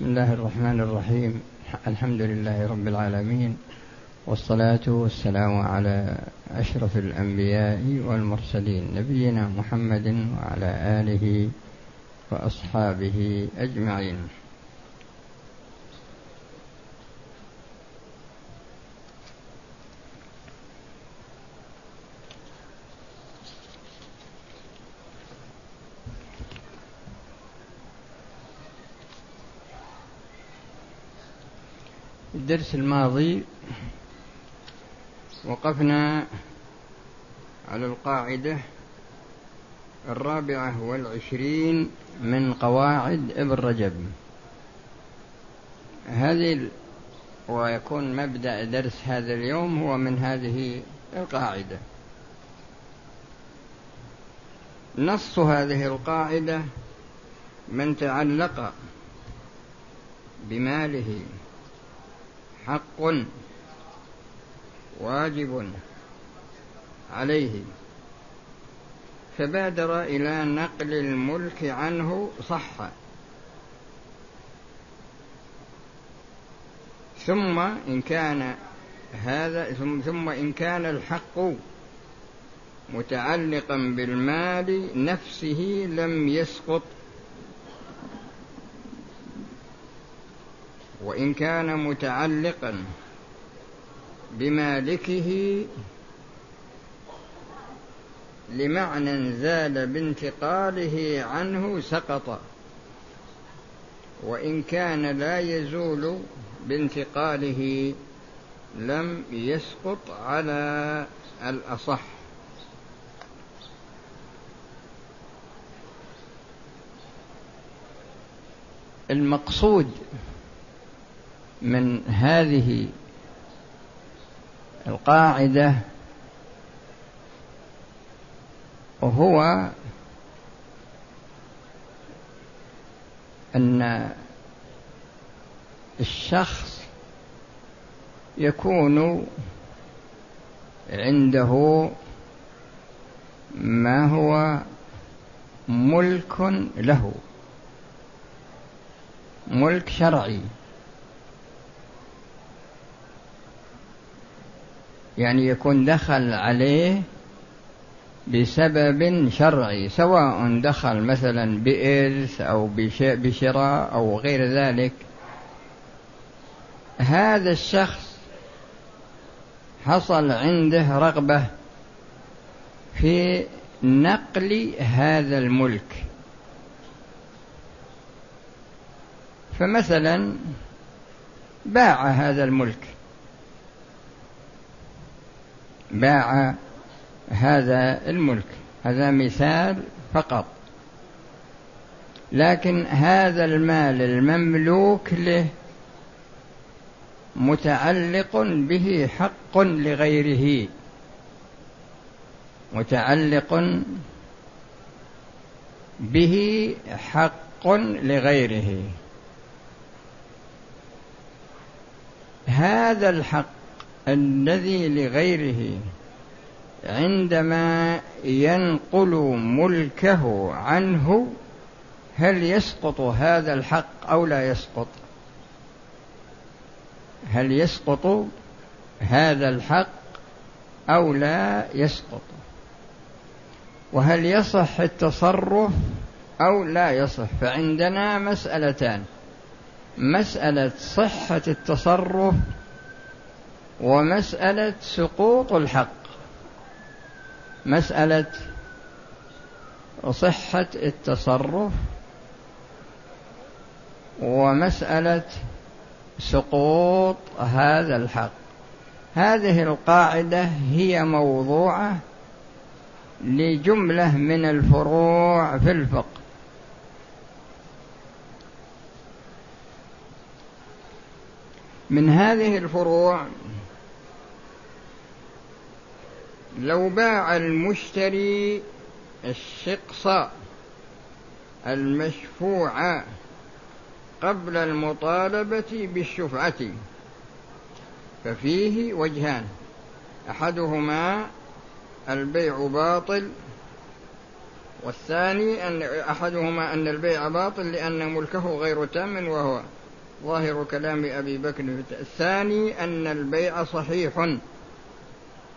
بسم الله الرحمن الرحيم. الحمد لله رب العالمين والصلاة والسلام على أشرف الأنبياء والمرسلين نبينا محمد وعلى آله وأصحابه أجمعين. الدرس الماضي وقفنا على القاعدة الرابعة والعشرين من قواعد ابن رجب. هذه ويكون مبدأ درس هذا اليوم هو من هذه القاعدة. نص هذه القاعدة من تعلق بماله. حق واجب عليه. فبادر إلى نقل الملك عنه صح. ثم إن كان هذا ثم إن كان الحق متعلقا بالمال نفسه لم يسقط وإن كان متعلقا بمالكه لمعنى زال بانتقاله عنه سقط. وإن كان لا يزول بانتقاله لم يسقط على الأصح. المقصود من هذه القاعدة وهو أن الشخص يكون عنده ما هو ملك له ملك شرعي. يعني يكون دخل عليه بسبب شرعي سواء دخل مثلا بإرث أو بشراء أو غير ذلك. هذا الشخص حصل عنده رغبة في نقل هذا الملك. فمثلا باع هذا الملك. باع هذا الملك هذا مثال فقط. لكن هذا المال المملوك له متعلق به حق لغيره متعلق به حق لغيره. هذا الحق الذي لغيره عندما ينقل ملكه عنه هل يسقط هذا الحق أو لا يسقط؟ هل يسقط هذا الحق أو لا يسقط؟ وهل يصح التصرف أو لا يصح؟ فعندنا مسألتان. مسألة صحة التصرف ومسألة سقوط الحق. مسألة صحة التصرف. ومسألة سقوط هذا الحق. هذه القاعدة هي موضوعة لجملة من الفروع في الفقه. من هذه الفروع لو باع المشتري الشقص المشفوع قبل المطالبة بالشفعة ففيه وجهان. أحدهما البيع باطل والثاني أن أحدهما أن البيع باطل لأن ملكه غير تام وهو ظاهر كلام أبي بكر. الثاني أن البيع صحيح.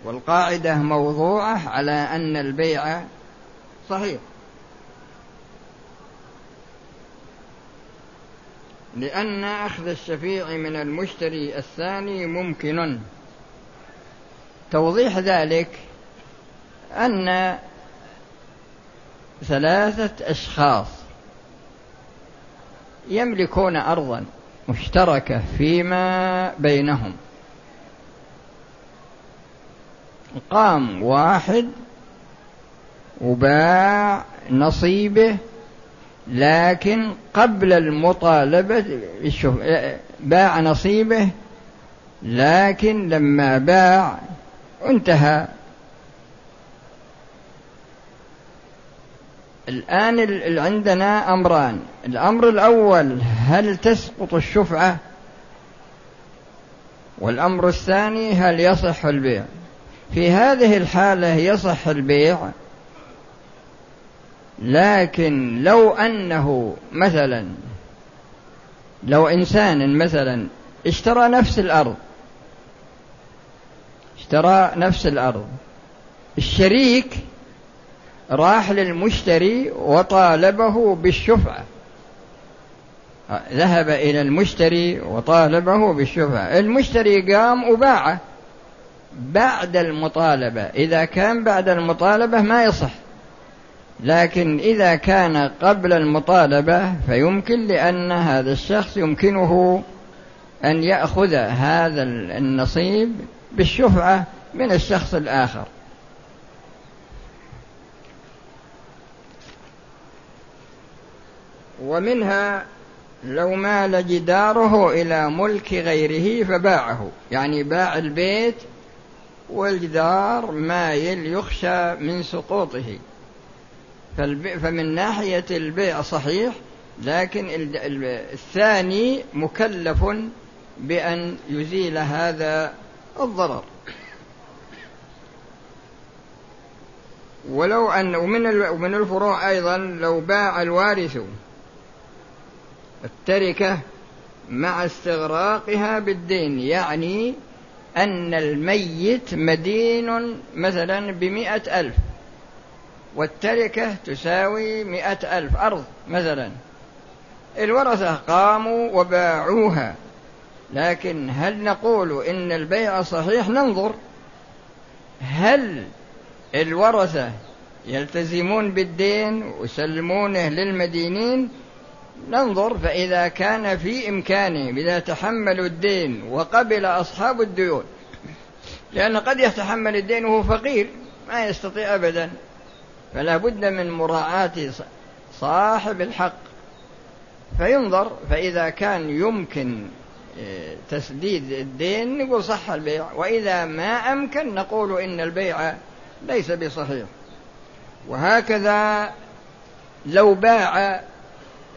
والقاعدة موضوعة على أن البيع صحيح. لأن أخذ الشفيع من المشتري الثاني ممكن. توضيح ذلك أن ثلاثة أشخاص يملكون أرضا مشتركة فيما بينهم. قام واحد وباع نصيبه لكن قبل المطالبة باع نصيبه لكن لما باع انتهى. الآن عندنا أمران. الأمر الأول هل تسقط الشفعة؟ والأمر الثاني هل يصح البيع؟ في هذه الحالة يصح البيع لكن لو أنه مثلا لو إنسان مثلا اشترى نفس الأرض اشترى نفس الأرض الشريك راح للمشتري وطالبه بالشفعة. ذهب إلى المشتري وطالبه بالشفعة المشتري قام وباعه. بعد المطالبة إذا كان بعد المطالبة ما يصح. لكن إذا كان قبل المطالبة فيمكن لأن هذا الشخص يمكنه أن يأخذ هذا النصيب بالشفعة من الشخص الآخر. ومنها لو مال جداره إلى ملك غيره فباعه. يعني باع البيت والجدار مايل يخشى من سقوطه. فمن ناحية البيع صحيح لكن الثاني مكلف بأن يزيل هذا الضرر. ولو أن ومن الفروع أيضا لو باع الوارث التركة مع استغراقها بالدين يعني أن الميت مدين مثلا بمئة ألف والتركة تساوي مئة ألف أرض مثلا. الورثة قاموا وباعوها لكن هل نقول إن البيع صحيح؟ ننظر. هل الورثة يلتزمون بالدين ويسلمونه للمدينين؟ ننظر فإذا كان في إمكانهم إذا تحملوا الدين وقبل أصحاب الديون. لأن قد يتحمل الدين وهو فقير ما يستطيع أبدا. فلا بد من مراعاة صاحب الحق. فينظر فإذا كان يمكن آه، تسديد الدين نقول صح البيع. وإذا ما أمكن نقول إن البيع ليس بصحيح. وهكذا لو باع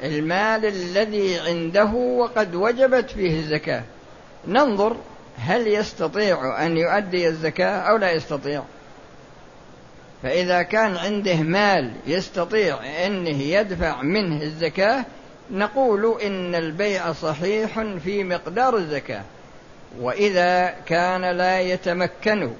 المال الذي عنده وقد وجبت فيه الزكاة. ننظر هل يستطيع أن يؤدي الزكاة أو لا يستطيع. فإذا كان عنده مال يستطيع أنه يدفع منه الزكاة نقول إن البيع صحيح في مقدار الزكاة. وإذا كان لا يتمكن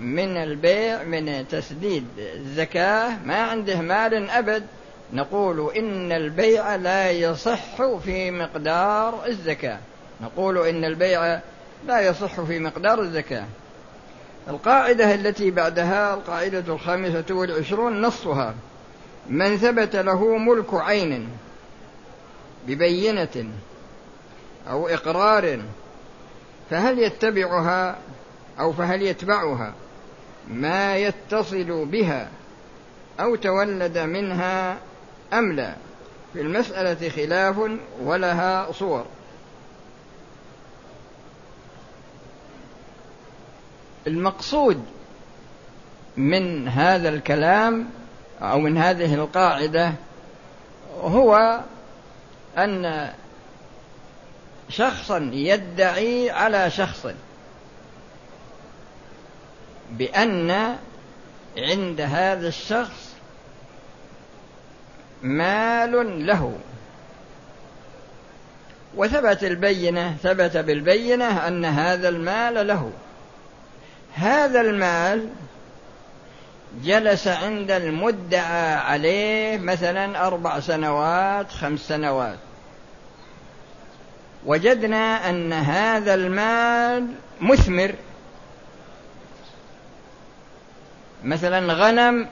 من البيع من تسديد الزكاة ما عنده مال أبد نقول إن البيع لا يصح في مقدار الزكاة. نقول إن البيع لا يصح في مقدار الزكاة. القاعدة التي بعدها القاعدة الخامسة والعشرون نصها من ثبت له ملك عين ببينة أو إقرار فهل يتبعها أو فهل يتبعها؟ ما يتصل بها أو تولد منها أم لا؟ في المسألة خلاف ولها صور. المقصود من هذا الكلام أو من هذه القاعدة هو أن شخصا يدعي على شخص بأن عند هذا الشخص مال له. وثبت البينة ثبت بالبينة أن هذا المال له. هذا المال جلس عند المدعى عليه مثلا أربع سنوات خمس سنوات. وجدنا أن هذا المال مثمر. مثلا غنم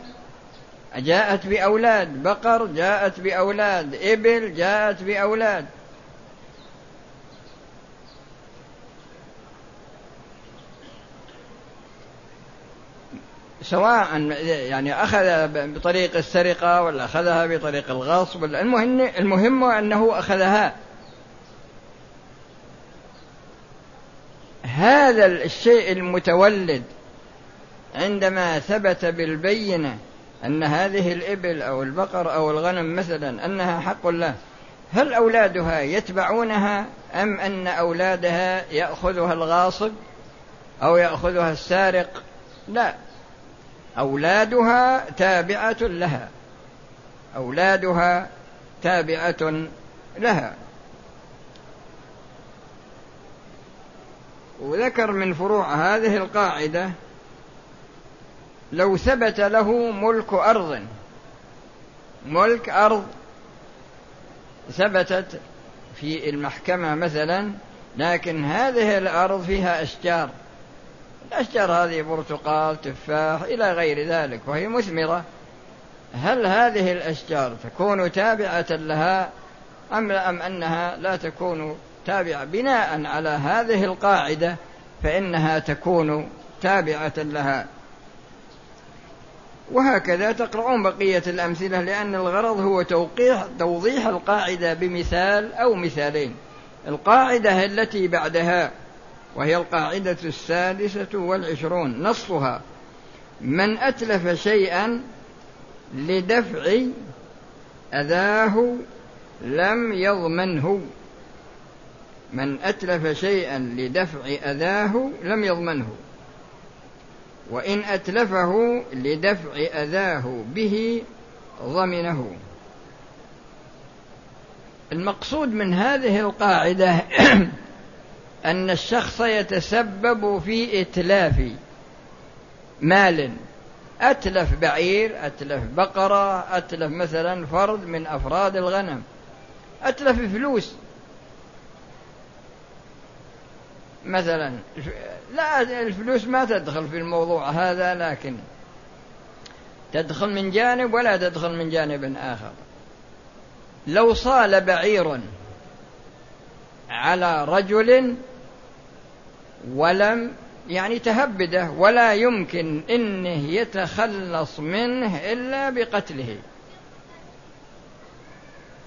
جاءت بأولاد بقر جاءت بأولاد إبل جاءت بأولاد. سواء يعني أخذ بطريق السرقة ولا أخذها بطريق الغصب ولا المهم المهم أنه أخذها. هذا الشيء المتولد عندما ثبت بالبينة أن هذه الإبل أو البقر أو الغنم مثلا أنها حق الله هل أولادها يتبعونها أم أن أولادها يأخذها الغاصب أو يأخذها السارق؟ لا أولادها تابعة لها أولادها تابعة لها. وذكر من فروع هذه القاعدة لو ثبت له ملك أرض. ملك أرض ثبتت في المحكمة مثلا لكن هذه الأرض فيها أشجار. الأشجار هذه برتقال تفاح إلى غير ذلك وهي مثمرة. هل هذه الأشجار تكون تابعة لها أم أم أنها لا تكون تابعة؟ بناء على هذه القاعدة فإنها تكون تابعة لها. وهكذا تقرؤون بقية الأمثلة لأن الغرض هو توقيح توضيح القاعدة بمثال أو مثالين. القاعدة التي بعدها وهي القاعدة السادسة والعشرون نصها من أتلف شيئا لدفع أذاه لم يضمنه. من أتلف شيئا لدفع أذاه لم يضمنه. وإن أتلفه لدفع أذاه به ضمنه. المقصود من هذه القاعدة أن الشخص يتسبب في إتلاف مال. أتلف بعير أتلف بقرة أتلف مثلا فرد من أفراد الغنم. أتلف فلوس. مثلا لا الفلوس ما تدخل في الموضوع هذا لكن تدخل من جانب ولا تدخل من جانب آخر. لو صال بعير على رجل ولم يعني تهبده ولا يمكن إنه يتخلص منه إلا بقتله.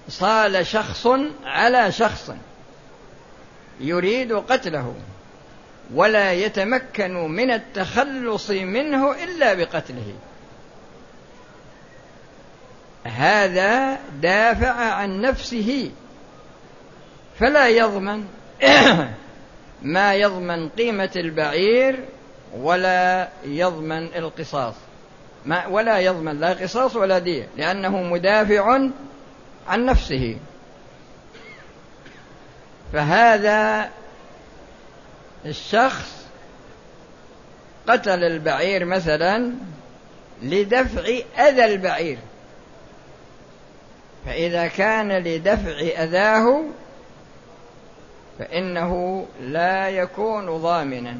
صال شخص على شخص. يريد قتله ولا يتمكن من التخلص منه إلا بقتله. هذا دافع عن نفسه فلا يضمن ما يضمن قيمة البعير ولا يضمن القصاص. ما ولا يضمن لا قصاص ولا دية لأنه مدافع عن نفسه. فهذا الشخص قتل البعير مثلا لدفع أذى البعير. فإذا كان لدفع أذاه فإنه لا يكون ضامنا.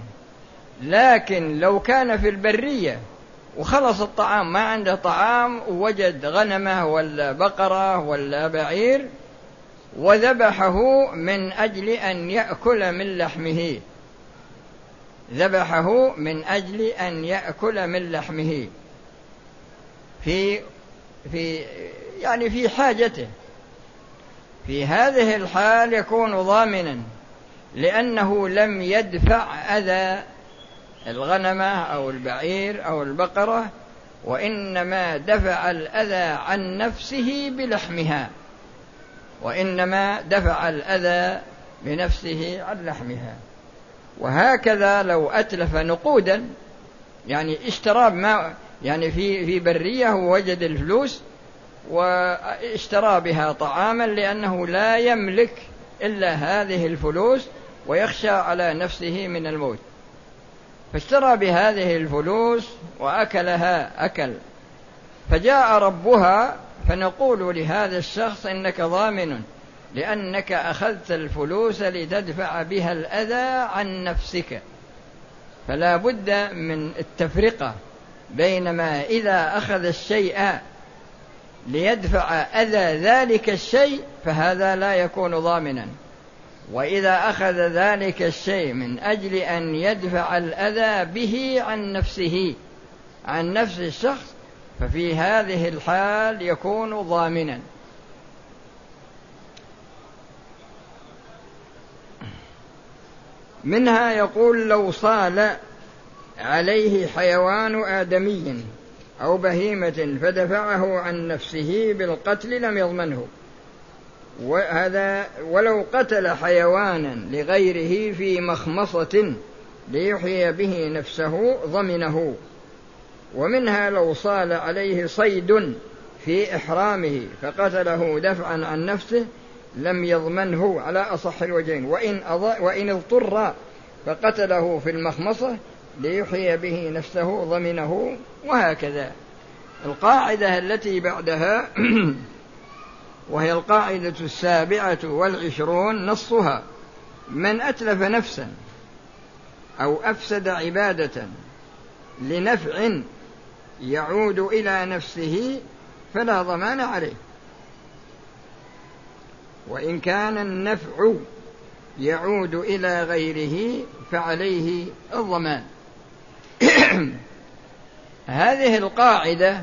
لكن لو كان في البرية وخلص الطعام ما عنده طعام ووجد غنمه ولا بقرة ولا بعير وذبحه من أجل أن يأكل من لحمه. ذبحه من أجل أن يأكل من لحمه. في في يعني في حاجته. في هذه الحال يكون ضامنا لأنه لم يدفع أذى الغنمة أو البعير أو البقرة وإنما دفع الأذى عن نفسه بلحمها. وإنما دفع الأذى بنفسه عن لحمها. وهكذا لو أتلف نقودا يعني اشترى ما يعني في في برية ووجد الفلوس واشترى بها طعاما لأنه لا يملك إلا هذه الفلوس ويخشى على نفسه من الموت. فاشترى بهذه الفلوس وأكلها أكل. فجاء ربها فنقول لهذا الشخص إنك ضامن لأنك أخذت الفلوس لتدفع بها الأذى عن نفسك. فلا بد من التفرقة بينما إذا أخذ الشيء ليدفع أذى ذلك الشيء فهذا لا يكون ضامنا. وإذا أخذ ذلك الشيء من أجل أن يدفع الأذى به عن نفسه عن نفس الشخص ففي هذه الحال يكون ضامنا. منها يقول لو صال عليه حيوان آدمي أو بهيمة فدفعه عن نفسه بالقتل لم يضمنه. وهذا ولو قتل حيوانا لغيره في مخمصة ليحيي به نفسه ضمنه. ومنها لو صال عليه صيد في إحرامه فقتله دفعا عن نفسه لم يضمنه على أصح الوجهين. وإن, وإن اضطر فقتله في المخمصة ليحيي به نفسه ضمنه وهكذا. القاعدة التي بعدها وهي القاعدة السابعة والعشرون نصها من أتلف نفسا أو أفسد عبادة لنفع يعود إلى نفسه فلا ضمان عليه. وإن كان النفع يعود إلى غيره فعليه الضمان. هذه القاعدة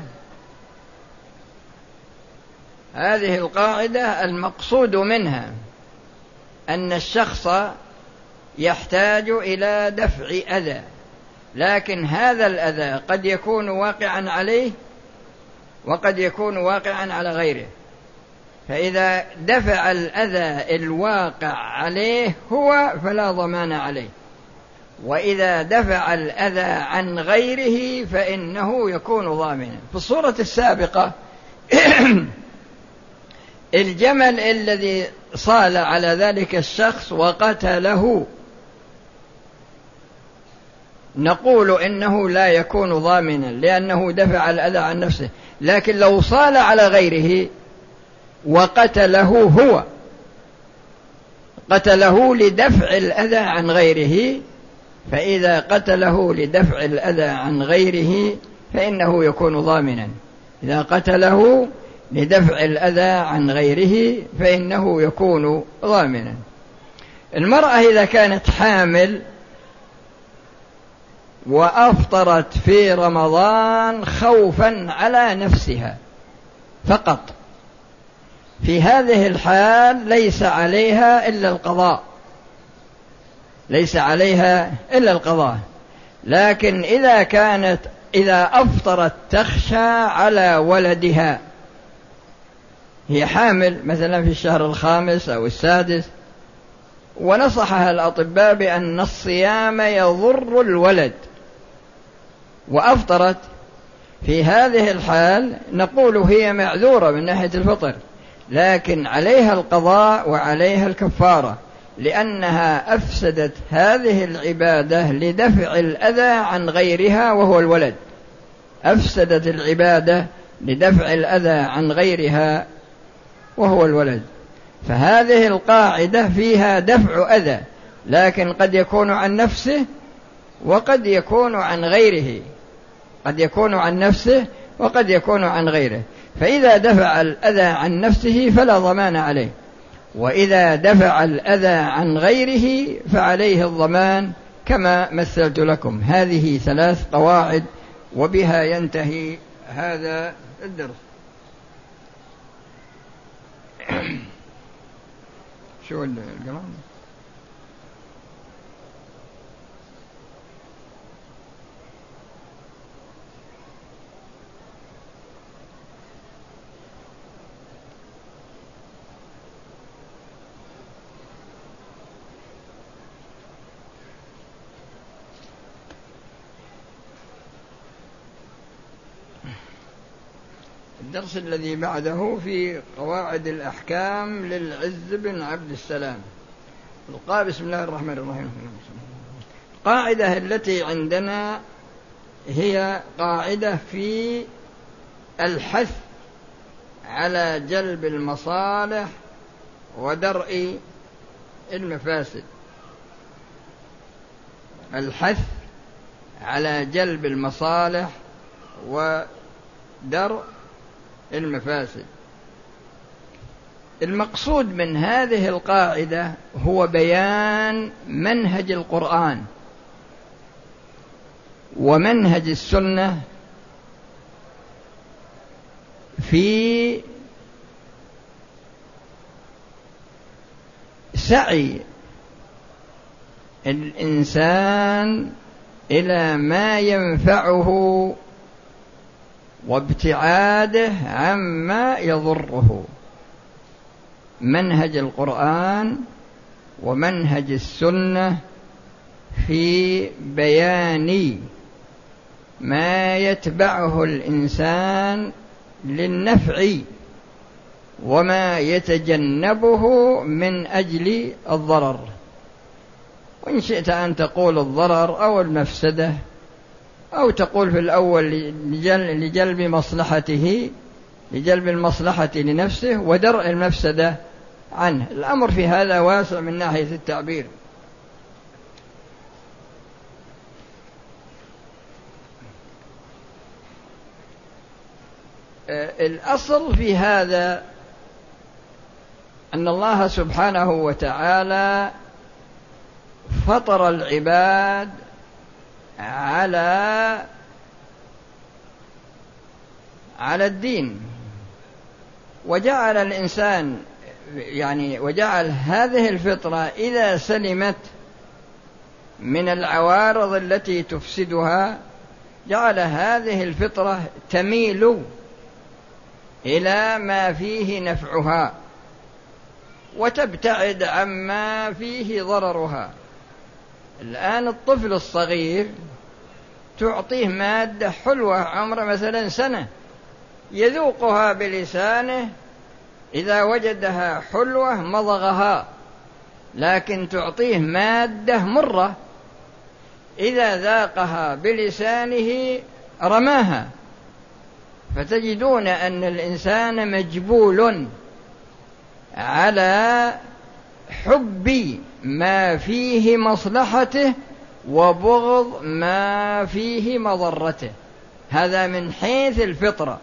هذه القاعدة المقصود منها أن الشخص يحتاج إلى دفع أذى. لكن هذا الأذى قد يكون واقعا عليه وقد يكون واقعا على غيره. فإذا دفع الأذى الواقع عليه هو فلا ضمان عليه. وإذا دفع الأذى عن غيره فإنه يكون ضامنا. في الصورة السابقة الجمل الذي صال على ذلك الشخص وقتله نقول إنه لا يكون ضامنا لأنه دفع الأذى عن نفسه لكن لو صال على غيره وقتله هو قتله لدفع الأذى عن غيره فإذا قتله لدفع الأذى عن غيره فإنه يكون ضامنا. إذا قتله لدفع الأذى عن غيره فإنه يكون ضامنا. المرأة إذا كانت حامل وأفطرت في رمضان خوفا على نفسها فقط. في هذه الحال ليس عليها إلا القضاء. ليس عليها إلا القضاء. لكن إذا كانت إذا أفطرت تخشى على ولدها. هي حامل مثلا في الشهر الخامس أو السادس. ونصحها الأطباء بأن الصيام يضر الولد. وأفطرت. في هذه الحال نقول هي معذورة من ناحية الفطر لكن عليها القضاء وعليها الكفارة لأنها أفسدت هذه العبادة لدفع الأذى عن غيرها وهو الولد. أفسدت العبادة لدفع الأذى عن غيرها وهو الولد. فهذه القاعدة فيها دفع أذى لكن قد يكون عن نفسه وقد يكون عن غيره. قد يكون عن نفسه وقد يكون عن غيره. فإذا دفع الأذى عن نفسه فلا ضمان عليه. وإذا دفع الأذى عن غيره فعليه الضمان كما مثلت لكم. هذه ثلاث قواعد وبها ينتهي هذا الدرس. شو القلم الدرس الذي بعده في قواعد الأحكام للعز بن عبد السلام. القاء بسم الله الرحمن الرحيم. القاعدة التي عندنا هي قاعدة في الحث على جلب المصالح ودرء المفاسد. الحث على جلب المصالح ودرء المفاسد. المقصود من هذه القاعدة هو بيان منهج القرآن ومنهج السنة في سعي الإنسان إلى ما ينفعه وابتعاده عما يضره. منهج القرآن ومنهج السنة في بيان ما يتبعه الإنسان للنفع وما يتجنبه من أجل الضرر. وان شئت أن تقول الضرر أو المفسدة أو تقول في الأول لجلب مصلحته لجلب المصلحة لنفسه ودرء المفسده عنه. الأمر في هذا واسع من ناحية التعبير. آه، الأصل في هذا أن الله سبحانه وتعالى فطر العباد على على الدين. وجعل الإنسان يعني وجعل هذه الفطرة إذا سلمت من العوارض التي تفسدها جعل هذه الفطرة تميل إلى ما فيه نفعها وتبتعد عما فيه ضررها. الآن الطفل الصغير تعطيه مادة حلوة عمره مثلا سنة يذوقها بلسانه إذا وجدها حلوة مضغها لكن تعطيه مادة مرة إذا ذاقها بلسانه رماها. فتجدون أن الإنسان مجبول على حب ما فيه مصلحته وبغض ما فيه مضرته. هذا من حيث الفطرة.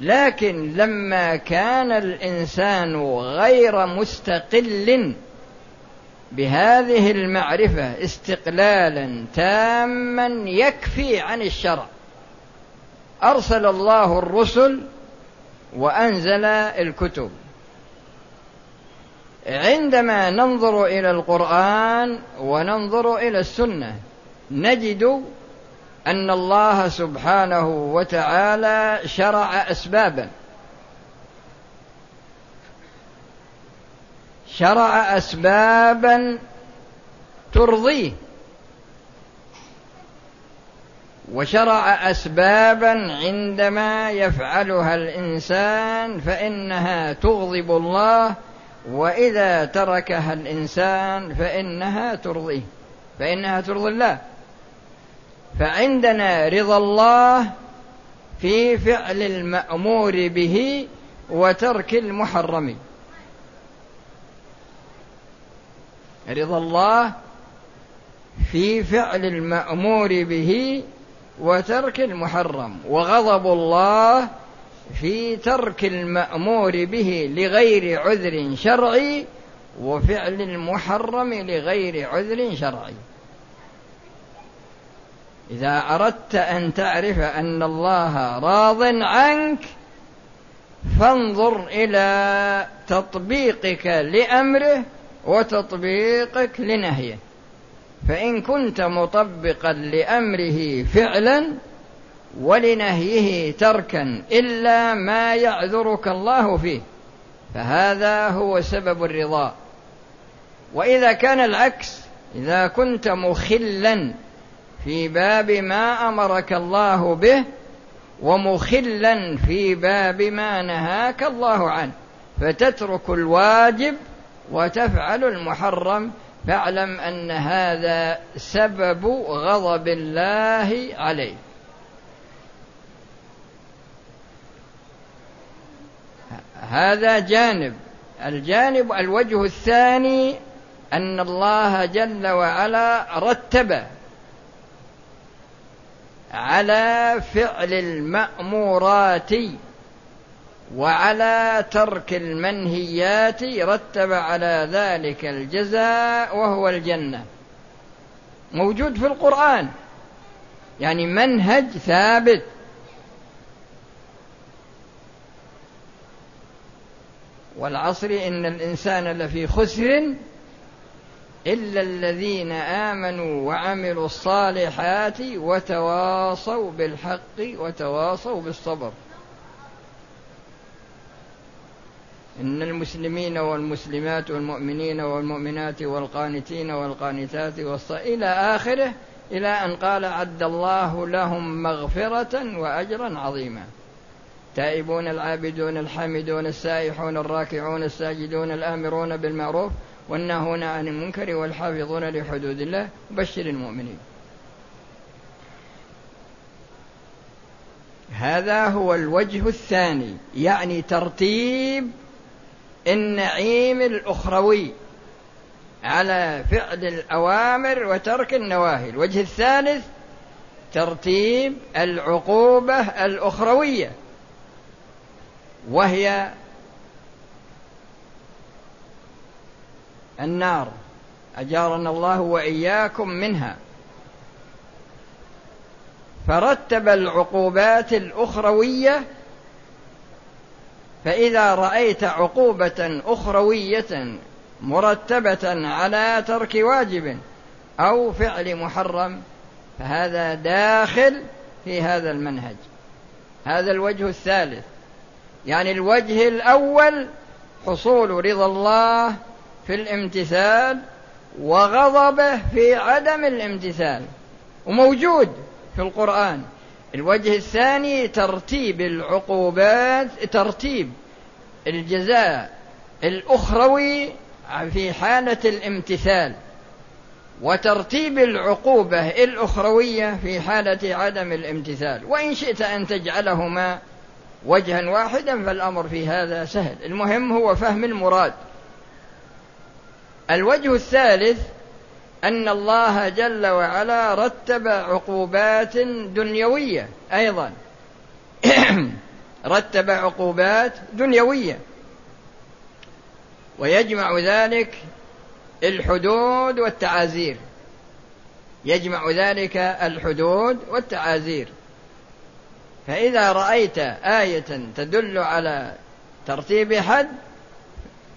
لكن لما كان الإنسان غير مستقل بهذه المعرفة استقلالا تاما يكفي عن الشرع. أرسل الله الرسل وأنزل الكتب. عندما ننظر إلى القرآن وننظر إلى السنة نجد أن الله سبحانه وتعالى شرع اسبابا. شرع اسبابا ترضيه. وشرع اسبابا عندما يفعلها الإنسان فإنها تغضب الله وإذا تركها الإنسان فإنها ترضيه. فإنها ترضي الله. فعندنا رضا الله في فعل المأمور به وترك المحرم. رضا الله في فعل المأمور به وترك المحرم. وغضب الله في ترك المأمور به لغير عذر شرعي وفعل المحرم لغير عذر شرعي. إذا أردت أن تعرف أن الله راض عنك فانظر إلى تطبيقك لأمره وتطبيقك لنهيه. فإن كنت مطبقا لأمره فعلا ولنهيه تركا إلا ما يعذرك الله فيه. فهذا هو سبب الرضا. وإذا كان العكس إذا كنت مخلا في باب ما أمرك الله به ومخلا في باب ما نهاك الله عنه. فتترك الواجب وتفعل المحرم. فاعلم أن هذا سبب غضب الله عليه هذا جانب. الجانب الوجه الثاني أن الله جل وعلا رتب على فعل المأمورات وعلى ترك المنهيات رتب على ذلك الجزاء وهو الجنة. موجود في القرآن. يعني منهج ثابت. والعصر إن الإنسان لفي خسر إلا الذين آمنوا وعملوا الصالحات وتواصوا بالحق وتواصوا بالصبر. إن المسلمين والمسلمات والمؤمنين والمؤمنات والقانتين والقانتات والص... إلى آخره إلى أن قال عد الله لهم مغفرة وأجرا عظيما. التائبون العابدون الحامدون السائحون الراكعون الساجدون الآمرون بالمعروف والناهون عن المنكر والحافظون لحدود الله. بشر المؤمنين. هذا هو الوجه الثاني يعني ترتيب النعيم الأخروي على فعل الأوامر وترك النواهي. الوجه الثالث ترتيب العقوبة الأخروية. وهي النار. أجارنا الله وإياكم منها. فرتب العقوبات الأخروية فإذا رأيت عقوبة أخروية مرتبة على ترك واجب أو فعل محرم فهذا داخل في هذا المنهج. هذا الوجه الثالث. يعني الوجه الأول حصول رضا الله في الامتثال وغضبه في عدم الامتثال وموجود في القرآن. الوجه الثاني ترتيب العقوبات ترتيب الجزاء الأخروي في حالة الامتثال وترتيب العقوبة الأخروية في حالة عدم الامتثال. وإن شئت أن تجعلهما وجها واحدا فالأمر في هذا سهل. المهم هو فهم المراد. الوجه الثالث أن الله جل وعلا رتب عقوبات دنيوية أيضا. رتب عقوبات دنيوية. ويجمع ذلك الحدود والتعازير. يجمع ذلك الحدود والتعازير. فإذا رأيت آية تدل على ترتيب حد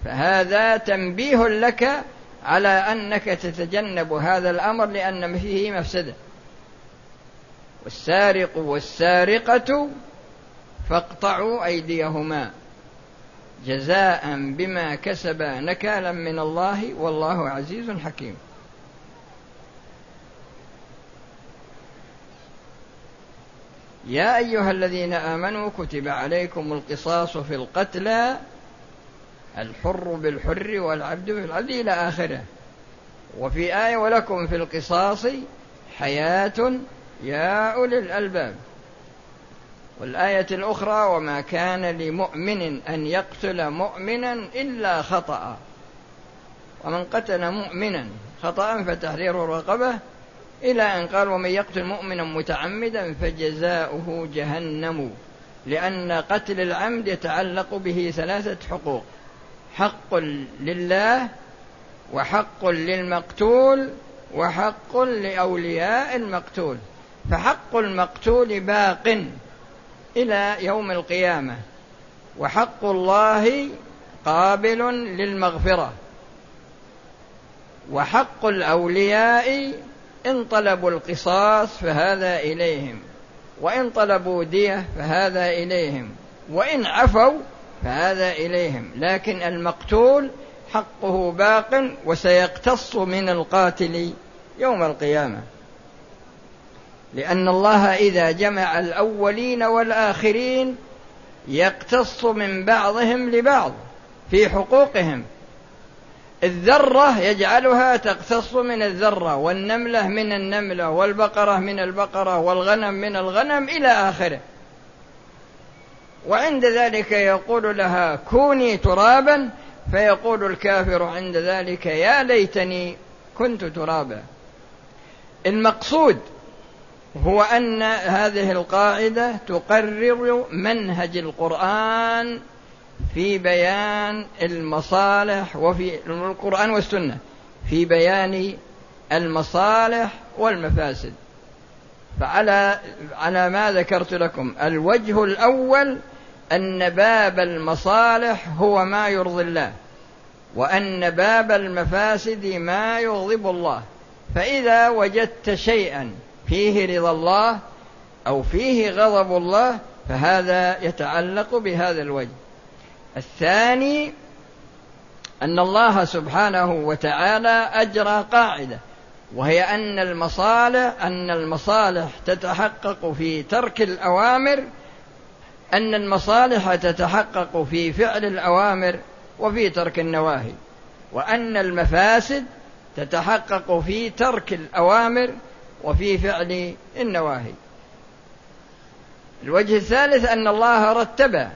فهذا تنبيه لك على أنك تتجنب هذا الأمر لأن فيه مفسدة. والسارق والسارقة فاقطعوا أيديهما جزاء بما كسبا نكالا من الله والله عزيز حكيم. يا أيها الذين آمنوا كتب عليكم القصاص في القتلى الحر بالحر والعبد بالعبد إلى آخره. وفي آية ولكم في القصاص حياة يا أولي الألباب. والآية الأخرى وما كان لمؤمن أن يقتل مؤمنا إلا خطأ. ومن قتل مؤمنا خطأ فتحرير رقبة إلى أن قال ومن يقتل مؤمنا متعمدا فجزاؤه جهنم لأن قتل العمد يتعلق به ثلاثة حقوق حق لله وحق للمقتول وحق لأولياء المقتول. فحق المقتول باق إلى يوم القيامة وحق الله قابل للمغفرة وحق الأولياء إن طلبوا القصاص فهذا إليهم وإن طلبوا دية فهذا إليهم وإن عفوا فهذا إليهم. لكن المقتول حقه باق وسيقتص من القاتل يوم القيامة. لأن الله إذا جمع الأولين والآخرين يقتص من بعضهم لبعض في حقوقهم. الذرة يجعلها تقتص من الذرة والنملة من النملة والبقرة من البقرة والغنم من الغنم إلى آخره. وعند ذلك يقول لها كوني ترابا. فيقول الكافر عند ذلك يا ليتني كنت ترابا. المقصود هو أن هذه القاعدة تقرر منهج القرآن في بيان المصالح وفي القرآن والسنة في بيان المصالح والمفاسد. فعلى على ما ذكرت لكم الوجه الأول أن باب المصالح هو ما يرضي الله وأن باب المفاسد ما يغضب الله. فإذا وجدت شيئا فيه رضا الله أو فيه غضب الله فهذا يتعلق بهذا الوجه. الثاني أن الله سبحانه وتعالى أجرى قاعدة وهي أن المصالح أن المصالح تتحقق في ترك الأوامر أن المصالح تتحقق في فعل الأوامر وفي ترك النواهي وأن المفاسد تتحقق في ترك الأوامر وفي فعل النواهي. الوجه الثالث أن الله رتب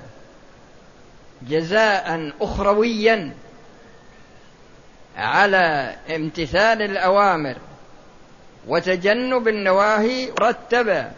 جزاء أخرويا على امتثال الأوامر وتجنب النواهي رتب